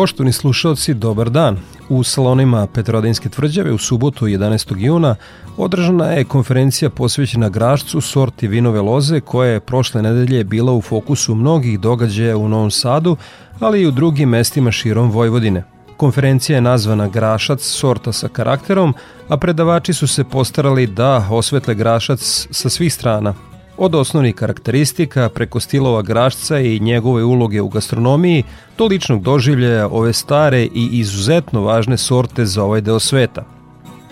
Poštovni slušalci, dobar dan. U salonima Petrovadenske tvrđave u subotu 11. juna održana je konferencija posvećena grašcu sorti vinove loze koja je prošle nedelje bila u fokusu mnogih događaja u Novom Sadu, ali i u drugim mestima širom Vojvodine. Konferencija je nazvana Grašac sorta sa karakterom, a predavači su se postarali da osvetle grašac sa svih strana, Od osnovnih karakteristika preko stilova grašca i njegove uloge u gastronomiji do ličnog doživljaja ove stare i izuzetno važne sorte za ovaj deo sveta.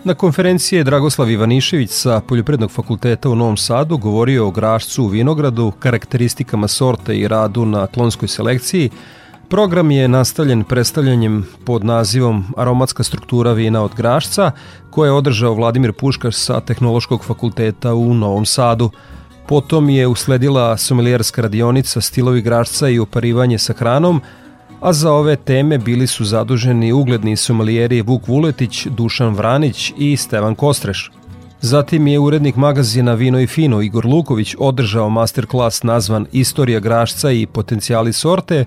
Na konferenciji je Dragoslav Ivanišević sa Poljoprednog fakulteta u Novom Sadu govorio o grašcu u vinogradu, karakteristikama sorte i radu na klonskoj selekciji, Program je nastavljen predstavljanjem pod nazivom Aromatska struktura vina od grašca, koje je održao Vladimir Puškaš sa Tehnološkog fakulteta u Novom Sadu – Potom je usledila somelijerska radionica stilovi grašca i oparivanje sa hranom, a za ove teme bili su zaduženi ugledni somalijeri Vuk Vuletić, Dušan Vranić i Stevan Kostreš. Zatim je urednik magazina Vino i Fino Igor Luković održao masterclass nazvan Istorija grašca i potencijali sorte,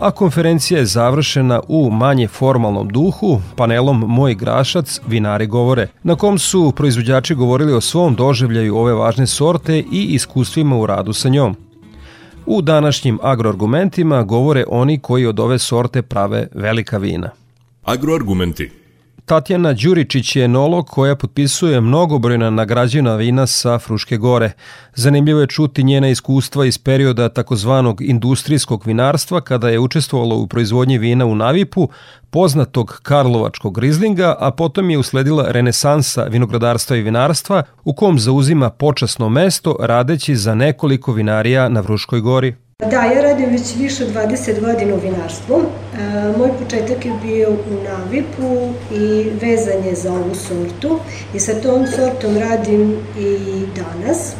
a konferencija je završena u manje formalnom duhu panelom Moj grašac, vinari govore, na kom su proizvođači govorili o svom doživljaju ove važne sorte i iskustvima u radu sa njom. U današnjim agroargumentima govore oni koji od ove sorte prave velika vina. Agroargumenti Tatjana Đuričić je enolog koja potpisuje mnogobrojna nagrađena vina sa Fruške gore. Zanimljivo je čuti njena iskustva iz perioda takozvanog industrijskog vinarstva kada je učestvovala u proizvodnji vina u Navipu, poznatog Karlovačkog rizlinga, a potom je usledila renesansa vinogradarstva i vinarstva u kom zauzima počasno mesto radeći za nekoliko vinarija na Fruškoj gori. Da, ja radim već više od 20 godina u vinarstvu. E, moj početak je bio u Navipu i vezan je za ovu sortu i sa tom sortom radim i danas. E,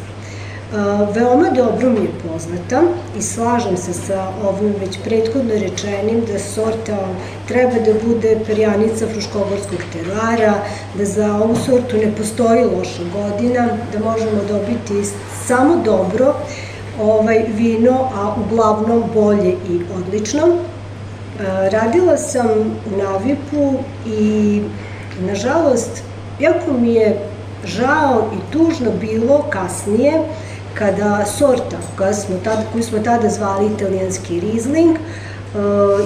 veoma dobro mi je poznata i slažem se sa ovim već prethodno rečenim da sorta treba da bude perjanica fruškogorskog teruara, da za ovu sortu ne postoji loša godina, da možemo dobiti samo dobro, ovaj vino, a uglavnom bolje i odlično. E, radila sam u Navipu i nažalost, jako mi je žao i tužno bilo kasnije kada sorta koju smo tada zvali italijanski Riesling,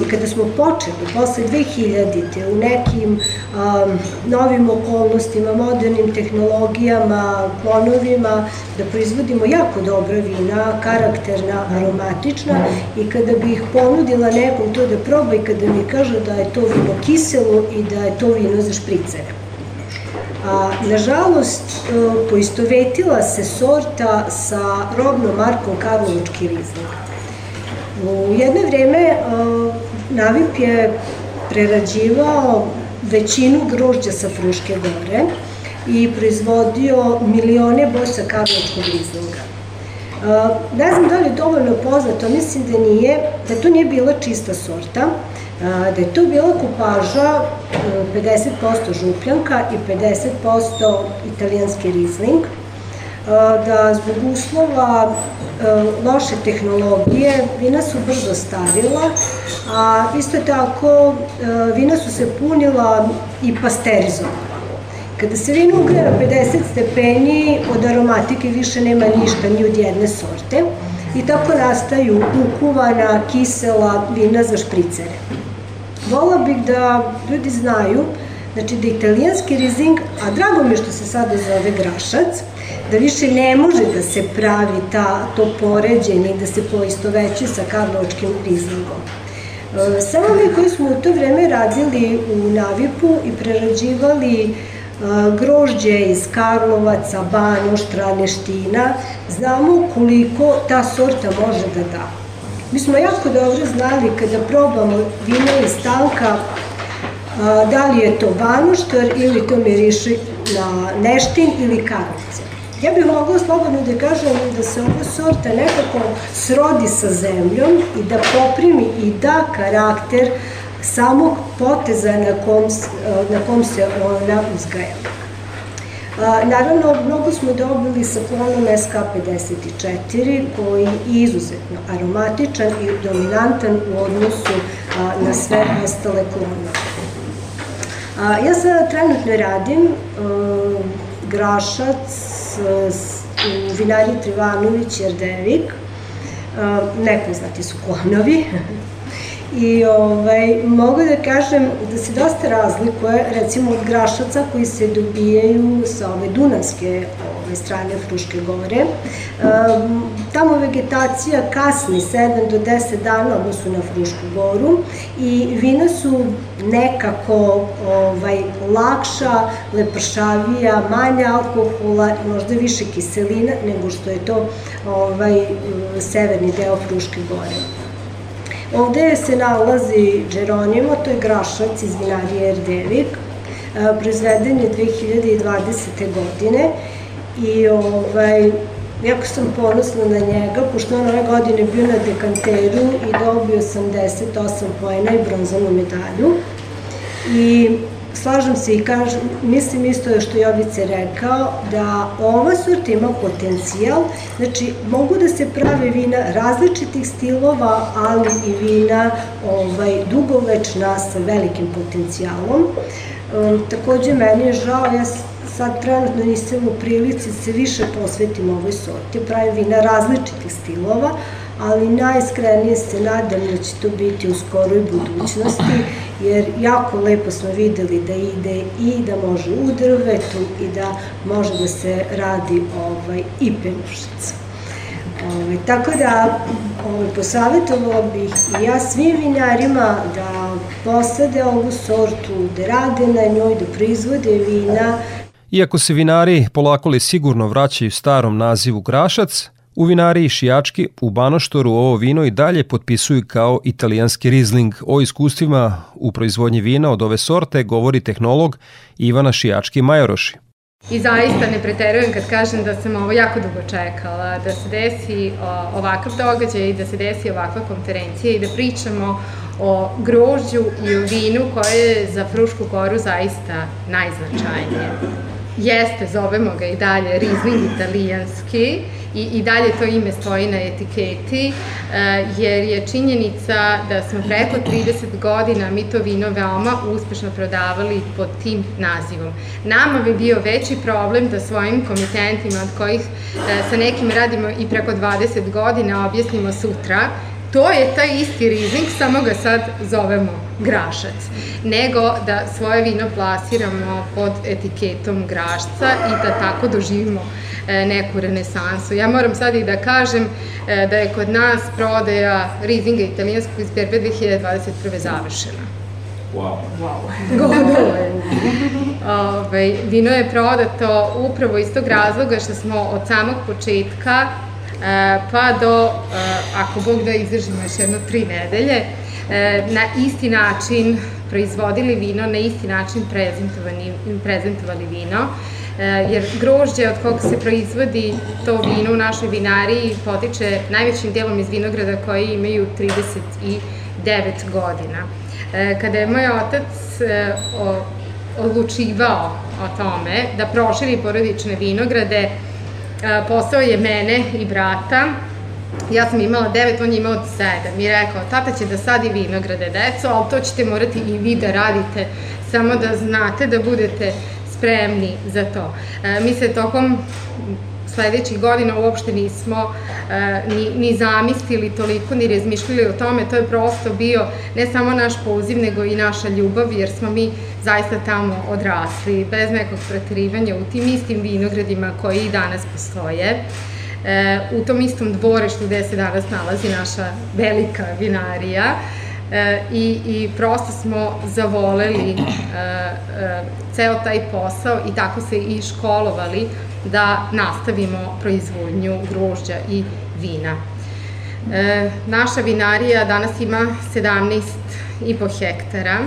i kada smo počeli posle 2000-te u nekim um, novim okolnostima, modernim tehnologijama, klonovima, da proizvodimo jako dobra vina, karakterna, aromatična i kada bih ih ponudila nekom to da proba i kada mi kaže da je to vino kiselo i da je to vino za špricere. A, nažalost, poistovetila se sorta sa robnom markom Karlovički Rizling. U jedno vreme uh, Navip je prerađivao većinu grožđa sa Fruške gore i proizvodio milione bosa karlovačkog rizlinga. Uh, ne znam da li je dovoljno poznato, mislim da nije, da to nije bila čista sorta, uh, da je to bila kupaža 50% župljanka i 50% italijanski rizling, da zbog uslova loše tehnologije vina su brzo starila, a isto tako vina su se punila i pasterizovala. Kada se vino ugre na 50 stepeni, od aromatike više nema ništa ni od jedne sorte i tako nastaju ukuvana, kisela vina za špricere. Vola bih da ljudi znaju Znači da italijanski rizing, a drago mi je što se sada zove grašac, da više ne može da se pravi ta, to poređenje i da se poisto veće sa karlovačkim rizingom. Samo mi koji smo u to vreme radili u Navipu i prerađivali grožđe iz Karlovaca, Banoštra, Neština, znamo koliko ta sorta može da da. Mi smo jako dobro znali kada probamo vino iz stanka da li je to Banoštar ili to miriši na Neštin ili Karlovac. Ja bih mogla slobodno da kažem da se ova sorta nekako srodi sa zemljom i da poprimi i da karakter samog poteza na kom, na kom se ona uzgaja. Naravno, mnogo smo dobili sa klonom SK54 koji je izuzetno aromatičan i dominantan u odnosu na sve ostale klonove. Ja sada trenutno radim grašac u vinariji Trivanović Jerdevik, nepoznati su klonovi, I ovaj, mogu da kažem da se dosta razlikuje recimo od grašaca koji se dobijaju sa ove dunavske ove strane Fruške gore. E, tamo vegetacija kasni 7 do 10 dana odnosu na Frušku goru i vina su nekako ovaj, lakša, lepršavija, manja alkohola, možda više kiselina nego što je to ovaj, severni deo Fruške gore. Ovde se nalazi Džeronimo, to je grašac iz vinarije Erdevik, e, proizveden je 2020. godine i ovaj, jako sam ponosna na njega, pošto on ove godine bio na dekanteru i dobio 88 pojena i bronzanu medalju. I slažem se i kažem, mislim isto što je Jovice rekao, da ova sorta ima potencijal, znači mogu da se prave vina različitih stilova, ali i vina ovaj, dugovečna sa velikim potencijalom. Um, takođe, meni je žao, ja sad trenutno nisam u prilici da se više posvetim ovoj sorti, pravim vina različitih stilova, ali najiskrenije se nadam da će to biti u skoroj budućnosti, jer jako lepo smo videli da ide i da može u drvetu i da može da se radi ovaj, i penušica. Ovaj, tako da ovaj, posavjetovala bih i ja svim vinjarima da posade ovu sortu, da rade na njoj, da proizvode vina. Iako se vinari polako li sigurno vraćaju starom nazivu grašac, U vinariji Šijački u Banoštoru ovo vino i dalje potpisuju kao italijanski rizling. O iskustvima u proizvodnji vina od ove sorte govori tehnolog Ivana Šijački Majoroši. I zaista ne preterujem kad kažem da sam ovo jako dugo čekala, da se desi ovakav događaj, da se desi ovakva konferencija i da pričamo o grožđu i o vinu koje je za Frušku goru zaista najznačajnije. Jeste, zovemo ga i dalje Riesling italijanski, i, i dalje to ime stoji na etiketi, e, jer je činjenica da smo preko 30 godina mi to vino veoma uspešno prodavali pod tim nazivom. Nama bi bio veći problem da svojim komitentima, od kojih e, sa nekim radimo i preko 20 godina, objasnimo sutra, to je taj isti riznik, samo ga sad zovemo grašac, nego da svoje vino plasiramo pod etiketom grašca i da tako doživimo E, neku renesansu. Ja moram sad i da kažem e, da je kod nas prodaja Rizinga italijanskog iz Berbe 2021. završena. Wow. Wow. Gotovo je. Ove, vino je prodato upravo iz tog razloga što smo od samog početka e, pa do, ako Bog da izdržimo još jedno tri nedelje, na isti način proizvodili vino, na isti način prezentovali, prezentovali vino E, jer grožđe od koga se proizvodi to vino u našoj vinariji potiče najvećim delom iz vinograda koji imaju 39 godina. E, kada je moj otac e, odlučivao o tome da proširi porodične vinograde, posao je mene i brata Ja sam imala devet, on je imao sedam i rekao, tata će da sadi vinograde, deco, ali to ćete morati i vi da radite, samo da znate da budete spremni za to. E, mi se tokom sledećih godina uopšte nismo e, ni, ni zamislili toliko, ni razmišljali o tome, to je prosto bio ne samo naš poziv, nego i naša ljubav, jer smo mi zaista tamo odrasli, bez nekog preterivanja u tim istim vinogradima koji i danas postoje. E, u tom istom dvorištu gde se danas nalazi naša velika vinarija, e, i, i prosto smo zavoleli e, e, ceo taj posao i tako se i školovali da nastavimo proizvodnju grožđa i vina. E, naša vinarija danas ima 17,5 hektara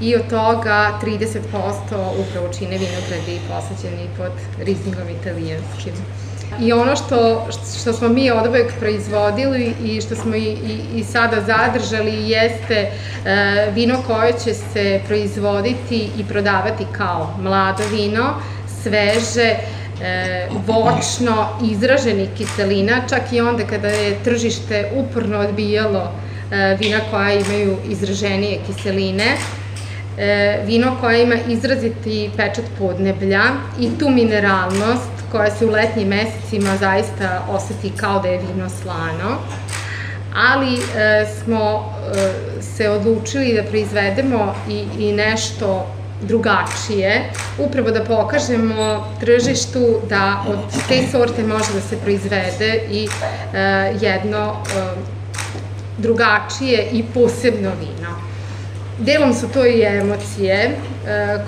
i od toga 30% upravo čine vinogradi posađeni pod rizingom italijanskim. I ono što, što smo mi od uvek proizvodili i što smo i, i, i sada zadržali jeste e, vino koje će se proizvoditi i prodavati kao mlado vino, sveže, e, voćno izraženih kiselina, čak i onda kada je tržište uporno odbijalo e, vina koja imaju izraženije kiseline, e, vino koje ima izraziti pečat podneblja i tu mineralnost koja se u letnjim mesecima zaista oseti kao da je vino slano, ali e, smo e, se odlučili da proizvedemo i, i nešto drugačije, upravo da pokažemo tržištu da od te sorte može da se proizvede i e, jedno e, drugačije i posebno vino. Delom su to i emocije e,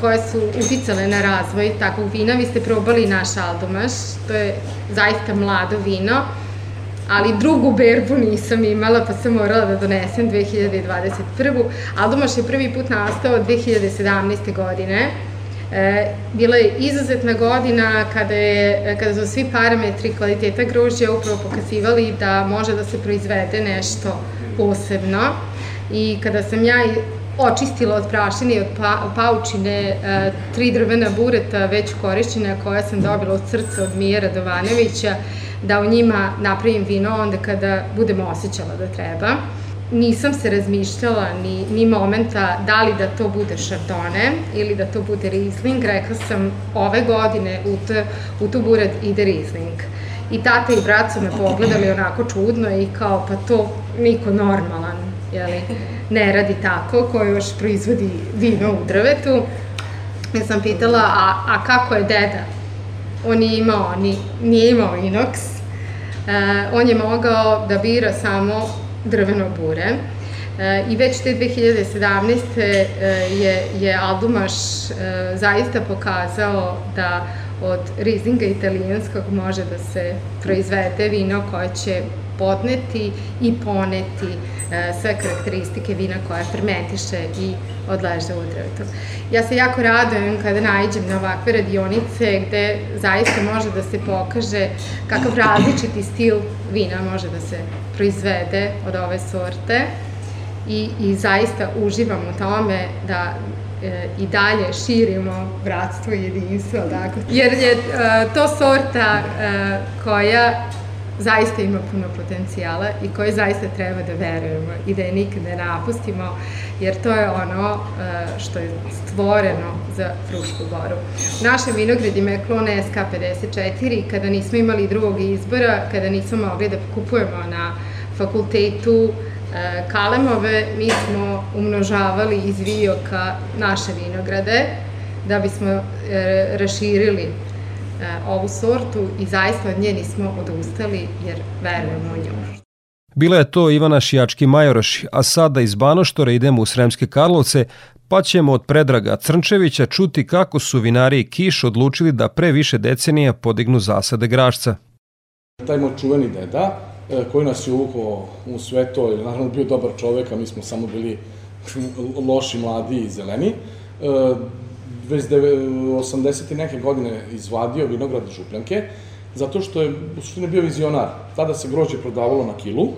koje su uticale na razvoj takvog vina. Vi ste probali naš Aldomaš, to je zaista mlado vino, ali drugu berbu nisam imala, pa sam morala da donesem 2021. Aldomaš je prvi put nastao 2017. godine. E, bila je izuzetna godina kada, je, kada su svi parametri kvaliteta grožđa upravo pokazivali da može da se proizvede nešto posebno. I kada sam ja očistila od prašine i od pa, paučine e, tri drvena bureta već korišćena koja sam dobila od srca od Mije Radovanovića da u njima napravim vino onda kada budem osjećala da treba. Nisam se razmišljala ni, ni momenta da li da to bude šardone ili da to bude Riesling. Rekla sam ove godine u, u tu buret ide Riesling. I tata i brat su me pogledali onako čudno i kao pa to niko normalan jeli, ne radi tako, ko još proizvodi vino u drvetu. Ja sam pitala, a, a kako je deda? On nije imao, ni, nije imao inox, e, on je mogao da bira samo drveno bure. E, I već te 2017. E, je, je Aldumaš e, zaista pokazao da od Rizinga italijanskog može da se proizvede vino koje će podneti i poneti e, sve karakteristike vina koja fermentiše i odleže u drvetu. Ja se jako radujem kada najđem na ovakve radionice gde zaista može da se pokaže kakav različiti stil vina može da se proizvede od ove sorte i, i zaista uživam u tome da i dalje širimo bratstvo i jedinstvo, dakle. jer je e, to sorta e, koja zaista ima puno potencijala i koje zaista treba da verujemo i da je nikad ne napustimo, jer to je ono e, što je stvoreno za Frušku goru. U našem vinogradima je klon SK54 kada nismo imali drugog izbora, kada nismo mogli da kupujemo na fakultetu e, kalemove, mi smo umnožavali iz vijoka naše vinograde da bismo e, raširili E, ovu sortu i zaista od nje nismo odustali jer verujemo u nju. Bila je to Ivana Šijački-Majoroš, a sada iz Banoštore idemo u Sremske Karlovce, pa ćemo od Predraga Crnčevića čuti kako su vinari i Kiš odlučili da pre više decenija podignu zasade grašca. Taj moj čuveni deda, e, koji nas je uvukao u sve to, je naravno bio dobar čovek, a mi smo samo bili loši, mladi i zeleni, e, već 80. neke godine izvadio vinograd župljanke, zato što je u suštini bio vizionar. Tada se grožđe prodavalo na kilu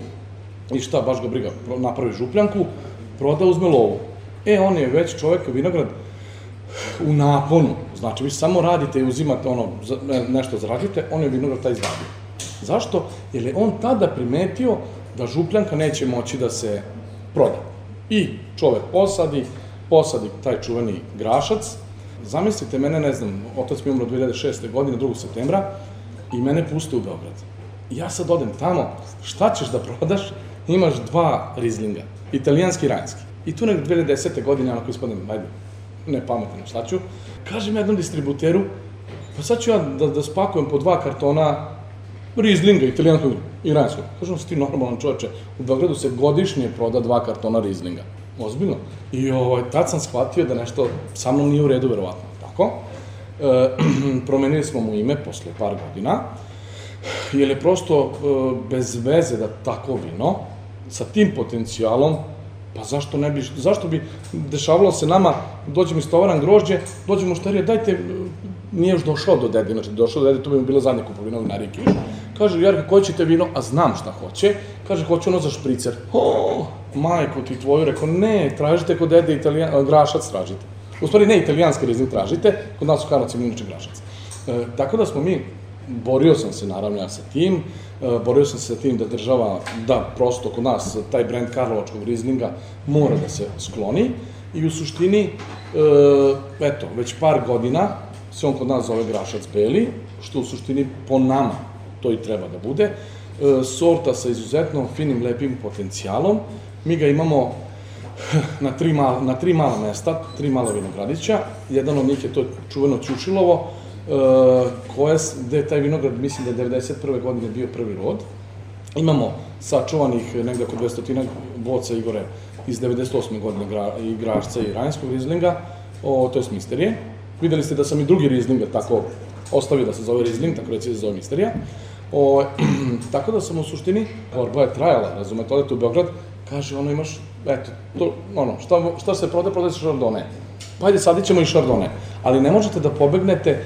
i šta, baš ga briga, napravi župljanku, proda, uzme lovu. E, on je već čovek, vinograd, u naponu, znači vi samo radite i uzimate ono, nešto zarađujete, on je vinograd taj izvadio. Zašto? Jer je on tada primetio da župljanka neće moći da se proda. I čovek posadi, posadi taj čuveni grašac, Zamislite, mene, ne znam, otac mi umro 2006. godine, 2. septembra, i mene puste u Beograd. I ja sad odem tamo, šta ćeš da prodaš? Imaš dva rizlinga, italijanski i rajnski. I tu nek 2010. godine, onako ispadnem, ajde, ne pametam, šta ću? Kažem jednom distributeru, pa sad ću ja da, da spakujem po dva kartona Rizlinga, italijanskog iranskog. Kažem, si ti normalan čoveče, u Beogradu se godišnje proda dva kartona Rizlinga. Ozbiljno. I ovaj, tad sam shvatio da nešto sa mnom nije u redu, verovatno. Tako? E, promenili smo mu ime posle par godina, jer je prosto e, bez veze da tako vino, sa tim potencijalom, pa zašto ne bi, zašto bi dešavalo se nama, dođemo iz tovaran grožđe, dođemo u štarije, dajte, nije još došao do dede, znači došao do dede, to bi mi bila zadnja kupovina u Nariji Kiš. Kaže, Jarka, koje ćete vino? A znam šta hoće. Kaže, hoću ono za špricer. O, majko ti tvoju, rekao, ne, tražite kod dede italijan, grašac tražite. U stvari, ne italijanski riznik tražite, kod nas u Karlovci inače grašac. E, tako da smo mi, borio sam se naravno ja sa tim, e, borio sam se sa tim da država, da prosto kod nas taj brend Karlovačkog rizlinga mora da se skloni i u suštini, e, eto, već par godina se on kod nas zove grašac beli, što u suštini po nama to i treba da bude. E, sorta sa izuzetno finim, lepim potencijalom. Mi ga imamo na tri, mala, na tri mala mesta, tri mala vinogradića. Jedan od njih je to čuveno Ćušilovo, e, koje, gde je taj vinograd, mislim da je 91. godine bio prvi rod. Imamo sačuvanih negde oko 200 boca Igore iz 98. godine gra, i Rajnskog Rizlinga, o, to je Misterije. Videli ste da sam i drugi Rizling tako ostavio da se zove Rizling, tako da se zove Misterija. O, tako da sam u suštini, borba je trajala, razumete, odete u Beograd, kaže, ono imaš, eto, to, ono, šta, šta se prode, prode se šardone. Pa ajde, sadit ćemo i šardone. Ali ne možete da pobegnete e,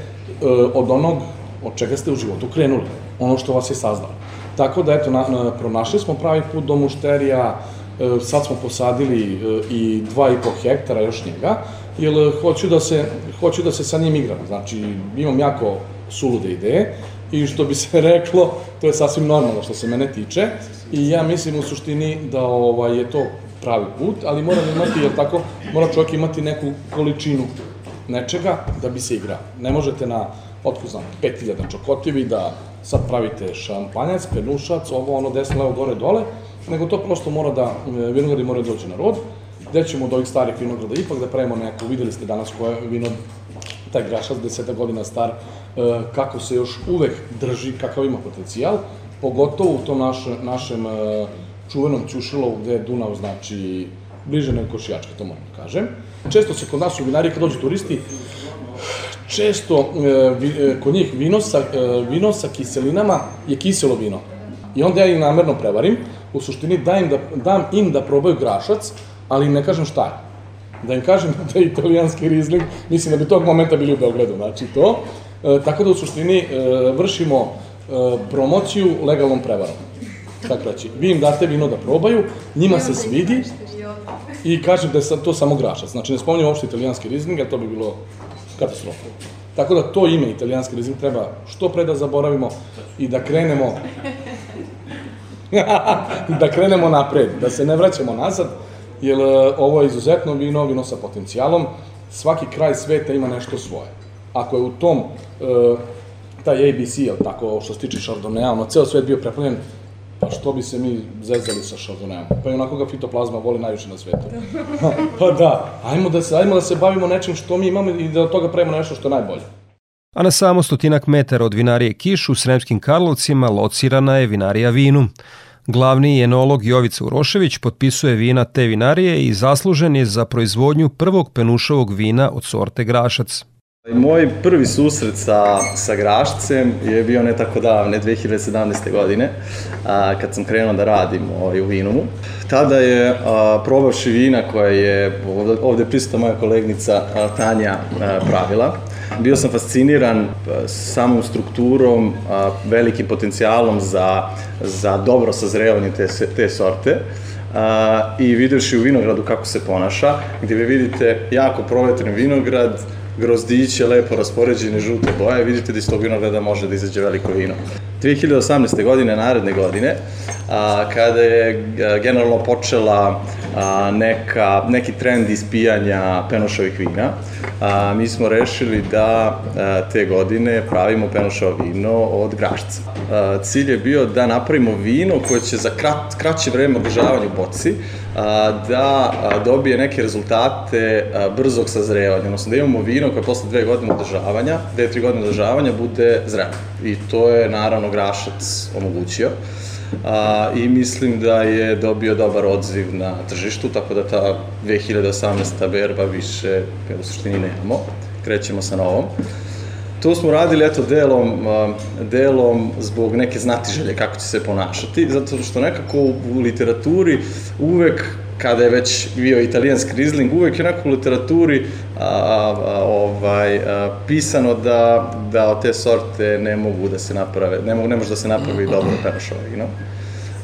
od onog od čega ste u životu krenuli, ono što vas je sazdalo. Tako da, eto, na, na, pronašli smo pravi put do mušterija, e, sad smo posadili e, i dva i po hektara još njega, jer hoću da se, hoću da se sa njim igram. Znači, imam jako sulude ideje i što bi se reklo, to je sasvim normalno što se mene tiče i ja mislim u suštini da ovaj, je to pravi put, ali mora imati, jer tako, mora čovjek imati neku količinu nečega da bi se igrao. Ne možete na, otko znam, 5000 čokotivi da sad pravite šampanjac, penušac, ovo, ono, desno, levo, gore, dole, nego to prosto mora da, vinogradi mora da doći na rod, gde ćemo od ovih starih vinograda ipak da pravimo neku, videli ste danas koje vino, taj grašac, deseta godina star, E, kako se još uvek drži, kakav ima potencijal, pogotovo u tom naše, našem e, čuvenom Ćušilovu gde je Dunav, znači, bliže nego Košijačka, to moram da kažem. Često se kod nas u vinari, kad dođu turisti, često e, kod njih vino sa, vino sa kiselinama je kiselo vino. I onda ja ih namerno prevarim, u suštini dajem da, dam im da probaju grašac, ali ne kažem šta je. Da im kažem da je italijanski rizling, mislim da bi tog momenta bili u Beogradu, znači to. E, tako da u suštini e, vršimo e, promociju legalnom prevarom. Tako reći, vi im date vino da probaju, njima se svidi i kažem da je to samo grašac. Znači, ne spominjem uopšte italijanski rizling, a to bi bilo katastrofa. Tako da to ime italijanski rizling treba što pre da zaboravimo i da krenemo da krenemo napred, da se ne vraćamo nazad, jer ovo je izuzetno vino, vino sa potencijalom, svaki kraj sveta ima nešto svoje ako je u tom, uh, taj ABC, jel tako, što se tiče Chardonnaya, ono, ceo svet bio preplavljen, pa što bi se mi zezali sa Chardonnayom? Pa i onako ga fitoplazma voli najviše na svetu. pa da, ajmo da, se, ajmo da se bavimo nečim što mi imamo i da od toga pravimo nešto što je najbolje. A na samo stotinak metara od vinarije Kiš u Sremskim Karlovcima locirana je vinarija Vinu. Glavni enolog Jovica Urošević potpisuje vina te vinarije i zaslužen je za proizvodnju prvog penušovog vina od sorte Grašac. Moj prvi susret sa, sa Grašcem je bio ne tako davne, 2017. godine, a, kad sam krenuo da radim ovaj, u Vinumu. Tada je, a, probavši vina koja je ovde, ovde prisutna moja kolegnica a, Tanja a, pravila, bio sam fasciniran samom strukturom, a, velikim potencijalom za, za dobro sazrevanje te, te sorte. A, i videvši u vinogradu kako se ponaša, gde vi vidite jako provetren vinograd, grozdiće lepo raspoređene žute boje, vidite da iz tog vinograda može da izađe veliko vino. 2018. godine, naredne godine, a, kada je generalno počela a, neka, neki trend ispijanja penošovih vina, a, mi smo rešili da a, te godine pravimo penošovo vino od grašca. A, cilj je bio da napravimo vino koje će za krat, kraće vreme održavanja u boci da dobije neke rezultate brzog sazrevanja, odnosno da imamo vino koje posle dve godine održavanja, dve, tri godine održavanja bude zrelo. I to je naravno Grašac omogućio. A, I mislim da je dobio dobar odziv na tržištu, tako da ta 2018. berba više u suštini nemamo. Krećemo sa novom. To smo radili, eto, delom, delom zbog neke znatiželje kako će se ponašati, zato što nekako u literaturi uvek kada je već bio italijanski rizling, uvek je nekako u literaturi a, a, ovaj, a, pisano da, da od te sorte ne mogu da se naprave, ne, mogu, ne može da se napravi dobro penošova vino.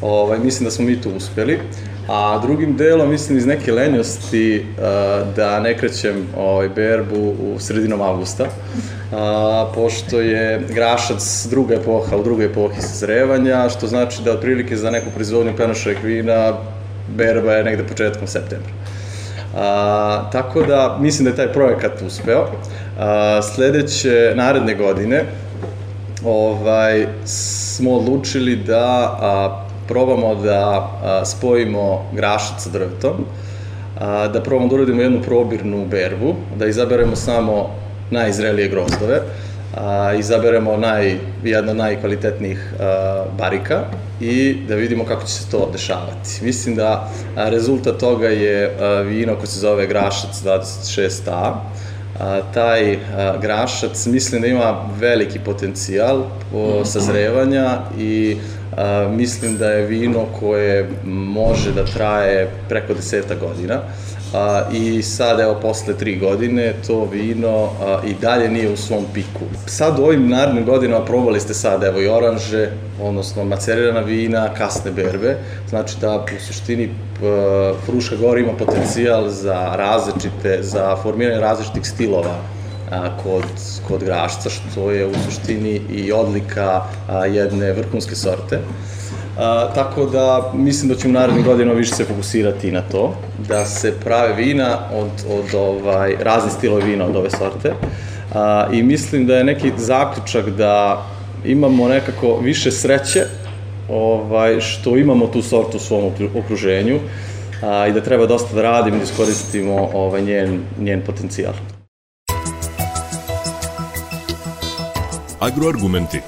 Ovaj, mislim da smo mi tu uspeli. A drugim delom, mislim, iz neke lenjosti uh, da ne krećem ovaj, berbu u sredinom avgusta, uh, pošto je grašac druga epoha, u drugoj epohi sazrevanja, što znači da otprilike za neku proizvodnju penošeg vina berba je negde početkom septembra. A, tako da mislim da je taj projekat uspeo. A, sledeće, naredne godine, ovaj, smo odlučili da a, probamo da a, spojimo grašac sa drvetom, a, da probamo da uradimo jednu probirnu berbu, da izaberemo samo najzrelije grozdove, a, izaberemo naj, jedno od najkvalitetnijih a, barika i da vidimo kako će se to dešavati. Mislim da a, rezultat toga je a, vino koje se zove Grašac 26A, a, taj a, grašac mislim da ima veliki potencijal po sazrevanja i a, mislim da je vino koje može da traje preko deseta godina a, i sad evo posle tri godine to vino a, i dalje nije u svom piku. Sad u ovim narednim godinama probali ste sad evo i oranže, odnosno macerirana vina, kasne berbe, znači da u suštini Fruška Gora ima potencijal za različite, za formiranje različitih stilova a, kod, kod grašca, što je u suštini i odlika a, jedne vrhunske sorte. A, tako da mislim da ćemo narednih godina više se fokusirati na to, da se prave vina od, od ovaj, razni stilovi vina od ove sorte. A, I mislim da je neki zaključak da imamo nekako više sreće ovaj, što imamo tu sortu u svom okruženju a, i da treba dosta da radimo da iskoristimo ovaj, njen, njen potencijal. Agroargumenti.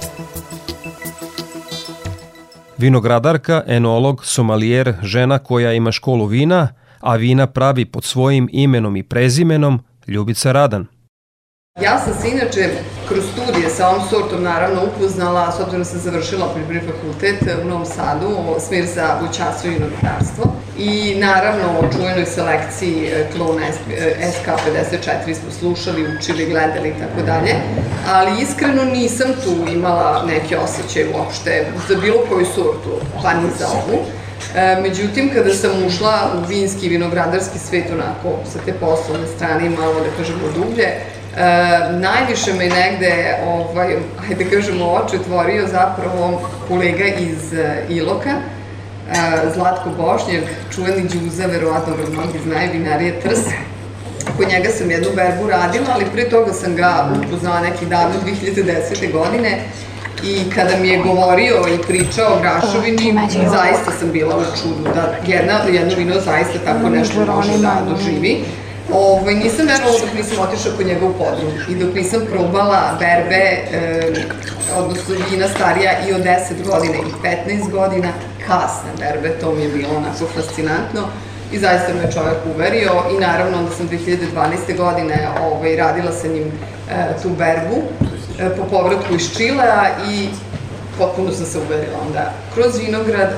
Vinogradarka, enolog, somalijer, žena koja ima školu vina, a vina pravi pod svojim imenom i prezimenom, Ljubica Radan. Ja sam se inače kroz studije sa ovom sortom naravno upoznala, s obzirom da sam završila poljoprivredni fakultet u Novom Sadu, smir za voćarstvo i vinogradarstvo. I naravno o čuvenoj selekciji e, klona SK54 smo slušali, učili, gledali i tako dalje. Ali iskreno nisam tu imala neke osjećaje uopšte za bilo koju sortu, pa ni za ovu. E, međutim, kada sam ušla u vinski vinogradarski svet, onako, sa te poslovne strane, malo da kažemo dublje, E, najviše me negde, ovaj, ajde da kažemo, oči otvorio zapravo kolega iz e, Iloka, e, Zlatko Bošnjak, čuveni džuza, verovatno ga mnogi znaju, vinarije Trs. Kod njega sam jednu berbu radila, ali pre toga sam ga upoznala neki davno 2010. godine i kada mi je govorio i pričao o Grašovini, zaista sam bila u čudu da jedna, jedno vino zaista tako nešto može da doživi. Ovaj, nisam verovala dok nisam otišla kod njega u podrum i dok nisam probala berbe, e, odnosno vina starija i od 10 godina i 15 godina, kasne berbe, to mi je bilo onako fascinantno i zaista me čovek uverio i naravno onda sam 2012. godine ovaj, radila sa njim e, tu berbu e, po povratku iz Čilea i potpuno sam se uverila onda kroz vinograd e,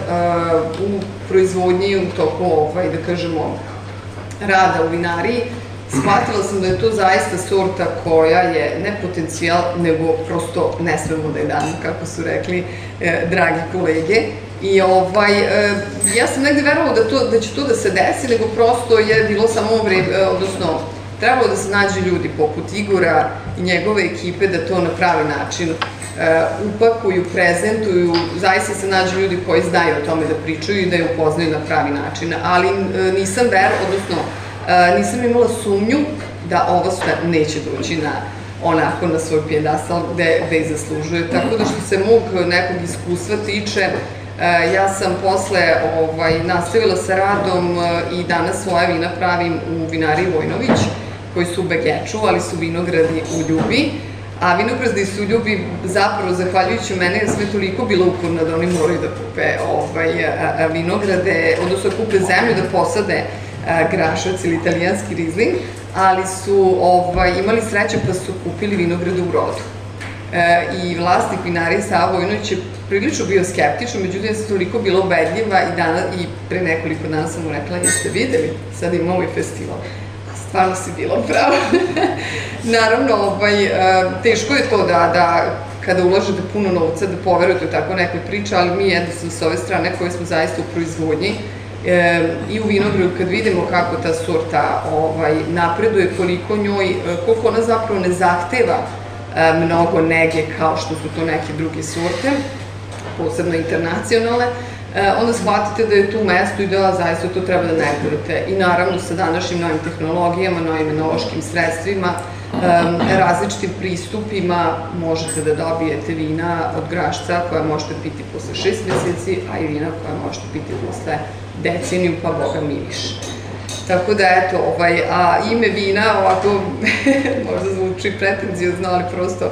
u proizvodnji u toku, ovaj, da kažemo, rada u vinariji, shvatila sam da je to zaista sorta koja je ne potencijal, nego prosto ne smemo da je kako su rekli e, dragi kolege. I ovaj, e, ja sam negde verovala da, to, da će to da se desi, nego prosto je bilo samo vreme, e, odnosno, trebalo da se nađe ljudi poput Igora i njegove ekipe da to na pravi način upakuju, prezentuju, zaista se nađu ljudi koji znaju o tome da pričaju i da je upoznaju na pravi način, ali e, nisam ver, odnosno e, nisam imala sumnju da ovo sve neće doći na onako na svoj pijedastal gde, gde i zaslužuje. Tako da što se mog nekog iskustva tiče, ja sam posle ovaj, nastavila sa radom i danas svoje vina pravim u vinari Vojnović, koji su u Begeču, ali su vinogradi u Ljubi A vinograzni su ljubi zapravo, zahvaljujući mene, je sve toliko bilo uporno da oni moraju da kupe ovaj, vinograde, odnosno da kupe zemlju, da posade grašac ili italijanski rizling, ali su ovaj, imali sreće pa su kupili vinograde u rodu. E, I vlasnik vinarije Savo Vojnović je prilično bio skeptičan, međutim ja sam toliko bila ubedljiva i, dana, i pre nekoliko dana sam mu rekla, jeste videli, sad imamo ovaj festival stvarno si bila prava. Naravno, ovaj, e, teško je to da, da kada ulažete puno novca da poverujete u tako nekoj priče, ali mi jednostavno sa ove strane koje smo zaista u proizvodnji e, i u vinogradu kad vidimo kako ta sorta ovaj, napreduje, koliko njoj, e, koliko ona zapravo ne zahteva e, mnogo nege kao što su to neke druge sorte, posebno internacionalne, onda shvatite da je tu mesto i da zaista to treba da negujete. I naravno sa današnjim novim tehnologijama, novim enološkim sredstvima, različitim pristupima možete da dobijete vina od grašca koja možete piti posle šest meseci, a i vina koja možete piti posle deceniju, pa boga mi više. Tako da, eto, ovaj, a ime vina, ovako, možda zvuči pretenzijozno, ali prosto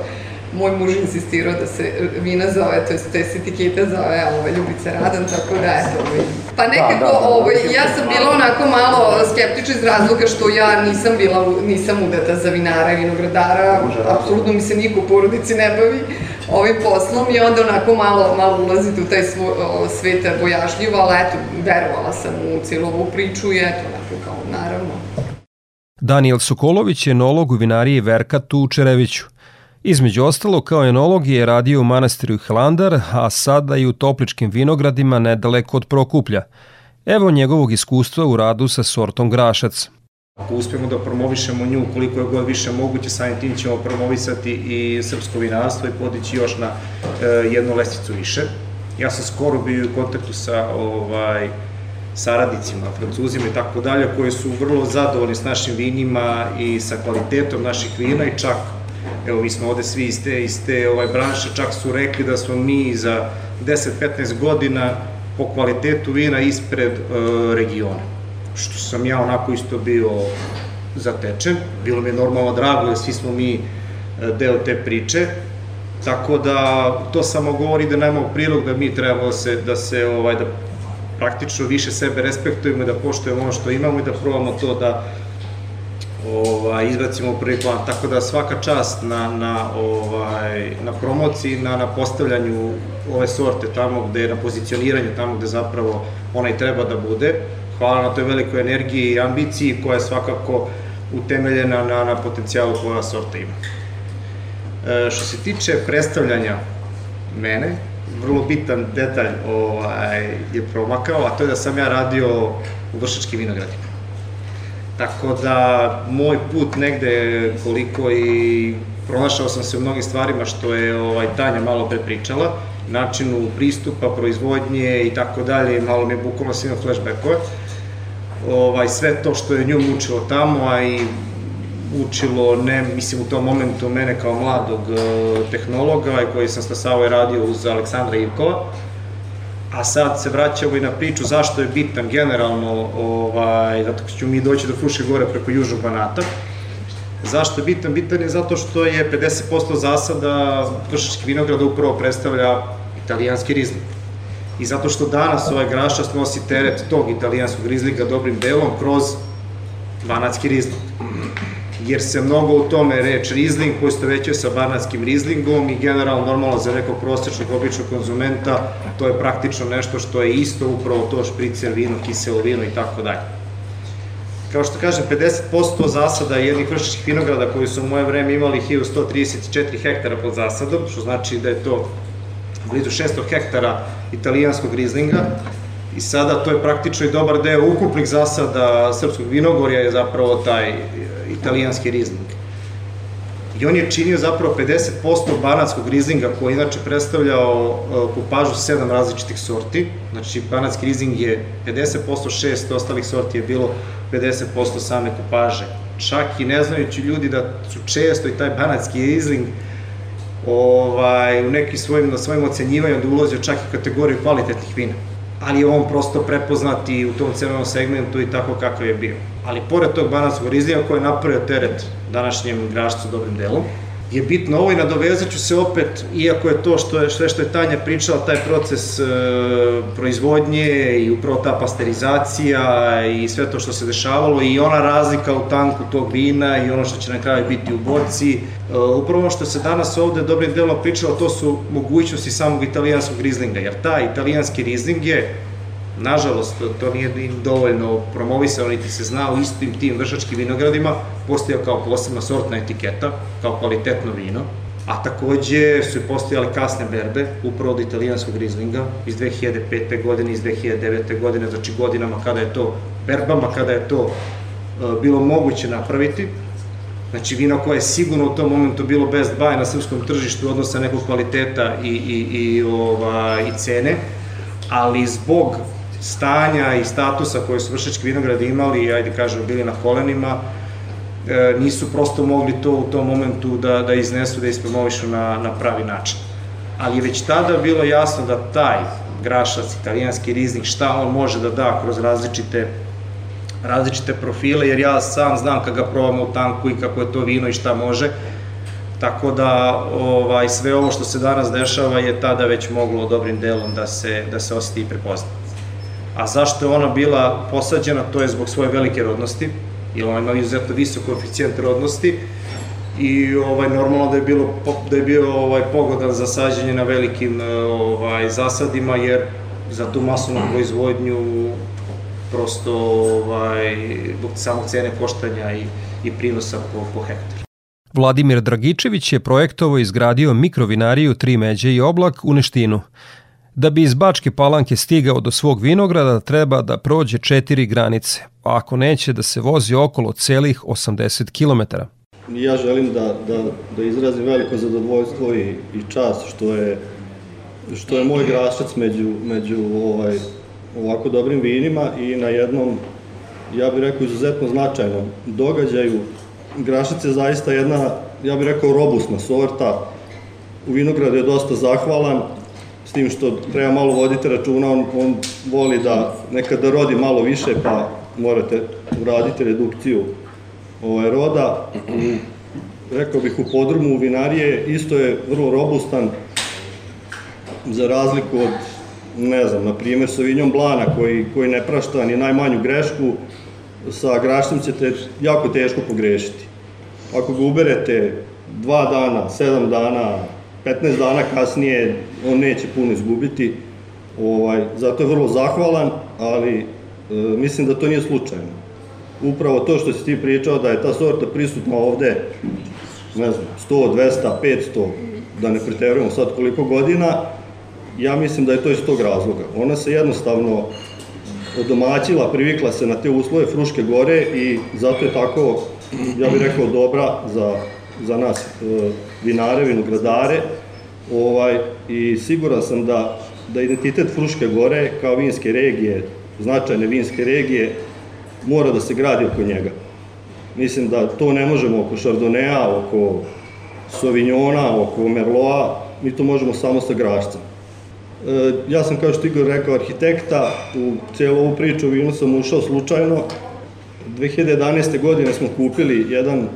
moj muž insistirao da se vina zove, to je to je etiketa zove ovaj, Ljubica Radan, tako da eto, ovaj. Pa da, nekako, da, da, da, ovaj, ja sam bila onako malo skeptična iz razloga što ja nisam bila, nisam udata za vinara i vinogradara, apsolutno mi se niko u porodici ne bavi ovim poslom i onda onako malo, malo ulazite u taj svo, svet bojažljivo, ali eto, verovala sam u cijelu ovu priču i eto, onako kao, naravno. Daniel Sokolović je enolog u vinariji Verkatu u Čereviću. Između ostalo, kao enolog je radio u manastiru Hlandar, a sada i u topličkim vinogradima nedaleko od Prokuplja. Evo njegovog iskustva u radu sa sortom grašac. Ako uspemo da promovišemo nju koliko je god više moguće, samim tim ćemo promovisati i srpsko vinarstvo i podići još na e, jednu lesticu više. Ja sam skoro bio u kontaktu sa ovaj, saradnicima, francuzima i tako dalje, koji su vrlo zadovoljni s našim vinima i sa kvalitetom naših vina i čak evo mi smo ovde svi iz te, iz te ovaj, branše, čak su rekli da smo mi za 10-15 godina po kvalitetu vina ispred e, regiona. Što sam ja onako isto bio zatečen, bilo mi je normalno drago jer svi smo mi e, deo te priče, tako da to samo govori da nemamo prilog da mi trebamo da se, da se ovaj, da praktično više sebe respektujemo i da poštujemo ono što imamo i da probamo to da ovaj, izbacimo u prvi plan, tako da svaka čast na, na, ovaj, na promociji, na, na postavljanju ove sorte tamo gde, na pozicioniranju tamo gde zapravo ona i treba da bude. Hvala na toj velikoj energiji i ambiciji koja je svakako utemeljena na, na potencijalu koja sorta ima. E, što se tiče predstavljanja mene, vrlo bitan detalj ovaj, je promakao, a to je da sam ja radio u Vršačkim vinogradima. Tako da, moj put negde koliko i pronašao sam se u mnogim stvarima što je ovaj, Tanja malo pre pričala, načinu pristupa, proizvodnje i tako dalje, malo mi je bukvalno svima flashbackove. Ovaj, sve to što je nju mučilo tamo, a i učilo, ne, mislim, u tom momentu mene kao mladog uh, tehnologa koji sam stasao i radio uz Aleksandra Ivkova, a sad se vraćamo i na priču zašto je bitan generalno, ovaj, zato ću mi doći do Fruške gore preko Južnog Banata. Zašto je bitan? Bitan je zato što je 50% zasada Kršački vinograda upravo predstavlja italijanski rizling. I zato što danas ovaj grašac nosi teret tog italijanskog rizlinga dobrim delom kroz banatski rizling jer se mnogo u tome reč Riesling veće sa barnatskim Rieslingom i generalno normalno za nekog prosječnog običnog konzumenta to je praktično nešto što je isto upravo to špricer vino, kiselo vino i tako dalje. Kao što kažem, 50% zasada jednih vršičkih vinograda koji su u moje vreme imali 1134 hektara pod zasadom, što znači da je to blizu 600 hektara italijanskog Rieslinga, i sada to je praktično i dobar deo ukupnih zasada srpskog vinogorja je zapravo taj italijanski rizling. I on je činio zapravo 50% banatskog rizlinga koji je inače predstavljao e, kupažu sedam različitih sorti. Znači banatski rizling je 50%, šest ostalih sorti je bilo 50% same kupaže. Čak i ne znajući ljudi da su često i taj banatski rizling ovaj, u nekim svojim, na svojim ocenjivanjima da ulazio čak i kategoriju kvalitetnih vina ali je on prosto prepoznat i u tom cenovnom segmentu i tako kakav je bio. Ali pored tog banatskog rizlija koji je napravio teret današnjem grašcu dobrim delom, je bitno ovo i nadovezat ću se opet, iako je to što je, sve što je Tanja pričala, taj proces e, proizvodnje i upravo ta pasterizacija i sve to što se dešavalo i ona razlika u tanku tog vina i ono što će na kraju biti u boci. E, upravo što se danas ovde dobrim delom pričalo, to su mogućnosti samog italijanskog rizlinga, jer taj italijanski rizling je Nažalost, to nije dovoljno promovisano, niti se zna u istim tim vršačkim vinogradima, postojao kao posebna sortna etiketa, kao kvalitetno vino, a takođe su postojale kasne berbe, upravo od italijanskog rizlinga, iz 2005. godine, iz 2009. godine, znači godinama kada je to, berbama kada je to uh, bilo moguće napraviti, Znači vino koje je sigurno u tom momentu bilo best buy na srpskom tržištu odnosa nekog kvaliteta i, i, i, ova, i cene, ali zbog stanja i statusa koje su vršački vinogradi imali, ajde kažemo, bili na kolenima, e, nisu prosto mogli to u tom momentu da, da iznesu, da ispromovišu na, na pravi način. Ali je već tada bilo jasno da taj grašac, italijanski riznik, šta on može da da kroz različite različite profile, jer ja sam znam kad ga probam u tanku i kako je to vino i šta može, Tako da ovaj, sve ovo što se danas dešava je tada već moglo dobrim delom da se, da se osjeti i prepozna. A zašto je ona bila posađena, to je zbog svoje velike rodnosti, jer ona ima izuzetno visok koeficijent rodnosti i ovaj normalno da je bilo da je bio ovaj pogodan za sađenje na velikim ovaj zasadima jer za tu masovnu proizvodnju prosto ovaj zbog samog cene koštanja i i prinosa po po hektaru. Vladimir Dragičević je projektovo izgradio mikrovinariju Tri međe i oblak u Neštinu. Da bi iz Bačke palanke stigao do svog vinograda treba da prođe četiri granice, a ako neće da se vozi okolo celih 80 km. Ja želim da, da, da izrazim veliko zadovoljstvo i, i čast što je, što je moj grašac među, među ovaj, ovako dobrim vinima i na jednom, ja bih rekao, izuzetno značajnom događaju. Grašac je zaista jedna, ja bih rekao, robustna sorta. U vinogradu je dosta zahvalan, s tim što treba malo voditi računa, on, on voli da nekada rodi malo više, pa morate uraditi redukciju ovaj, roda. Rekao bih u podrumu vinarije isto je vrlo robustan, za razliku od, ne znam, na primjer Sauvignon Blana koji, koji ne prašta ni najmanju grešku, sa grašnim ćete jako teško pogrešiti. Ako ga uberete dva dana, sedam dana, 15 dana kasnije on neće puno izgubiti, ovaj, zato je vrlo zahvalan, ali e, mislim da to nije slučajno. Upravo to što si ti pričao da je ta sorta prisutna ovde, ne znam, 100, 200, 500, da ne preterujemo sad koliko godina, ja mislim da je to iz tog razloga. Ona se jednostavno odomaćila, privikla se na te uslove Fruške gore i zato je tako, ja bih rekao, dobra za za nas e, vinare, vinogradare, ovaj, i siguran sam da, da identitet Fruške gore kao vinske regije, značajne vinske regije, mora da se gradi oko njega. Mislim da to ne možemo oko Chardonnaya, oko Sauvignona, oko Merloa, mi to možemo samo sa grašcem. E, ja sam, kao što Igor rekao, arhitekta, u cijelu ovu priču o vinu sam ušao slučajno. 2011. godine smo kupili jedan e,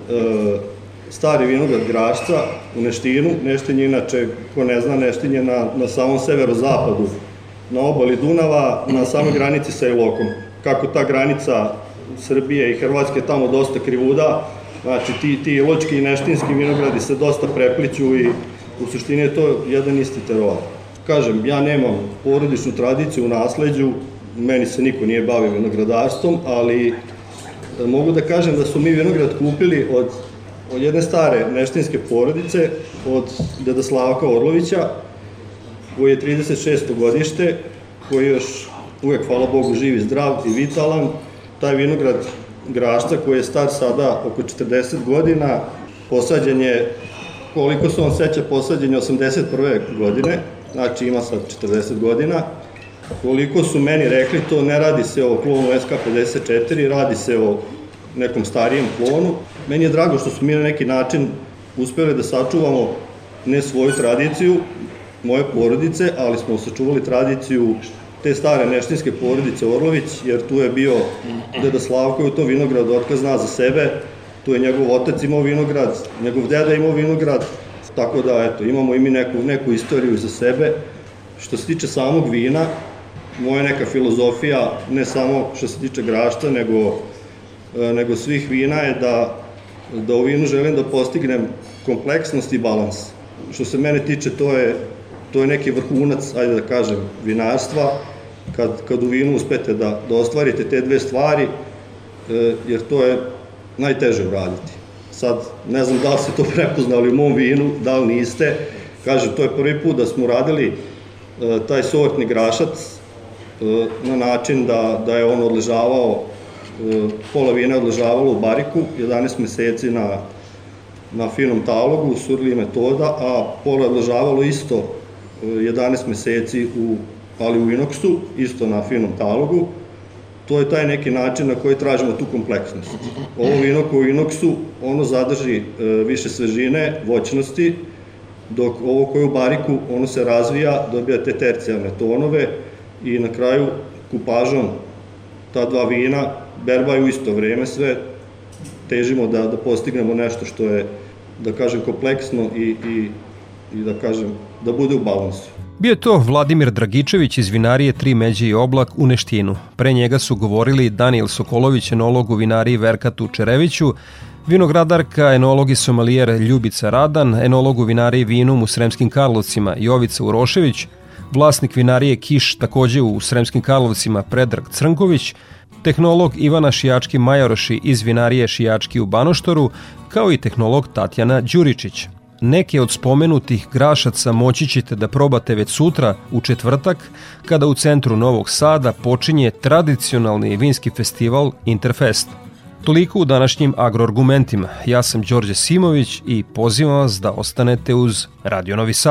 stari vinograd Grašca u Neštinu. Neštin je inače, ko ne zna, Neštin je na, na samom severozapadu, na obali Dunava, na samoj granici sa Ilokom. Kako ta granica Srbije i Hrvatske tamo dosta krivuda, znači ti, ti iločki i neštinski vinogradi se dosta prepliću i u suštini je to jedan isti teror. Kažem, ja nemam porodičnu tradiciju u nasleđu, meni se niko nije bavio vinogradarstvom, ali e, mogu da kažem da su mi vinograd kupili od od jedne stare neštinske porodice, od deda Slavka Orlovića, koji je 36. godište, koji još uvek, hvala Bogu, živ i zdrav i vitalan. Taj vinograd Grašca, koji je star sada oko 40 godina, posađen je, koliko se on seća, posađen je 81. godine, znači ima sad 40 godina. Koliko su meni rekli, to ne radi se o klonu SK54, radi se o nekom starijem klonu. Meni je drago što smo mi na neki način uspeli da sačuvamo ne svoju tradiciju, moje porodice, ali smo sačuvali tradiciju te stare neštinske porodice Orlović, jer tu je bio Deda Slavko i u tom vinogradu otkaz zna za sebe tu je njegov otac imao vinograd, njegov deda imao vinograd, tako da eto, imamo i mi neku, neku istoriju za sebe. Što se tiče samog vina, moja neka filozofija, ne samo što se tiče grašta, nego, nego svih vina je da, da u vinu želim da postignem kompleksnost i balans. Što se mene tiče, to je, to je neki vrhunac, ajde da kažem, vinarstva, kad, kad u vinu uspete da, da ostvarite te dve stvari, e, jer to je najteže uraditi. Sad, ne znam da li ste to prepoznali u mom vinu, da li niste. Kaže, to je prvi put da smo uradili e, taj sortni grašac e, na način da, da je on odležavao, e, pola vina odležavalo u bariku, 11 meseci na, na finom talogu, surli metoda, a pola je odležavalo isto 11 meseci u, ali u inoksu, isto na finom talogu, to je taj neki način na koji tražimo tu kompleksnost. Ovo vino koje u inoksu, ono zadrži e, više svežine, voćnosti, dok ovo koje u bariku, ono se razvija, dobija te tercijalne tonove i na kraju kupažom ta dva vina berbaju isto vreme sve, težimo da, da postignemo nešto što je, da kažem, kompleksno i, i, i da kažem, da bude u balansu. Bio je to Vladimir Dragičević iz vinarije Tri međe i oblak u Neštinu. Pre njega su govorili Daniel Sokolović, enolog u vinariji Verkatu Čereviću, vinogradarka, enolog i somalijer Ljubica Radan, enolog u vinariji Vinum u Sremskim Karlovcima Jovica Urošević, vlasnik vinarije Kiš takođe u Sremskim Karlovcima Predrag Crnković, tehnolog Ivana Šijački Majoroši iz vinarije Šijački u Banoštoru, kao i tehnolog Tatjana Đuričić. Neke od spomenutih grašaca moći ćete da probate već sutra u četvrtak kada u centru Novog Sada počinje tradicionalni vinski festival Interfest. Toliko u današnjim agroargumentima. Ja sam Đorđe Simović i pozivam vas da ostanete uz Radio Novi Sad.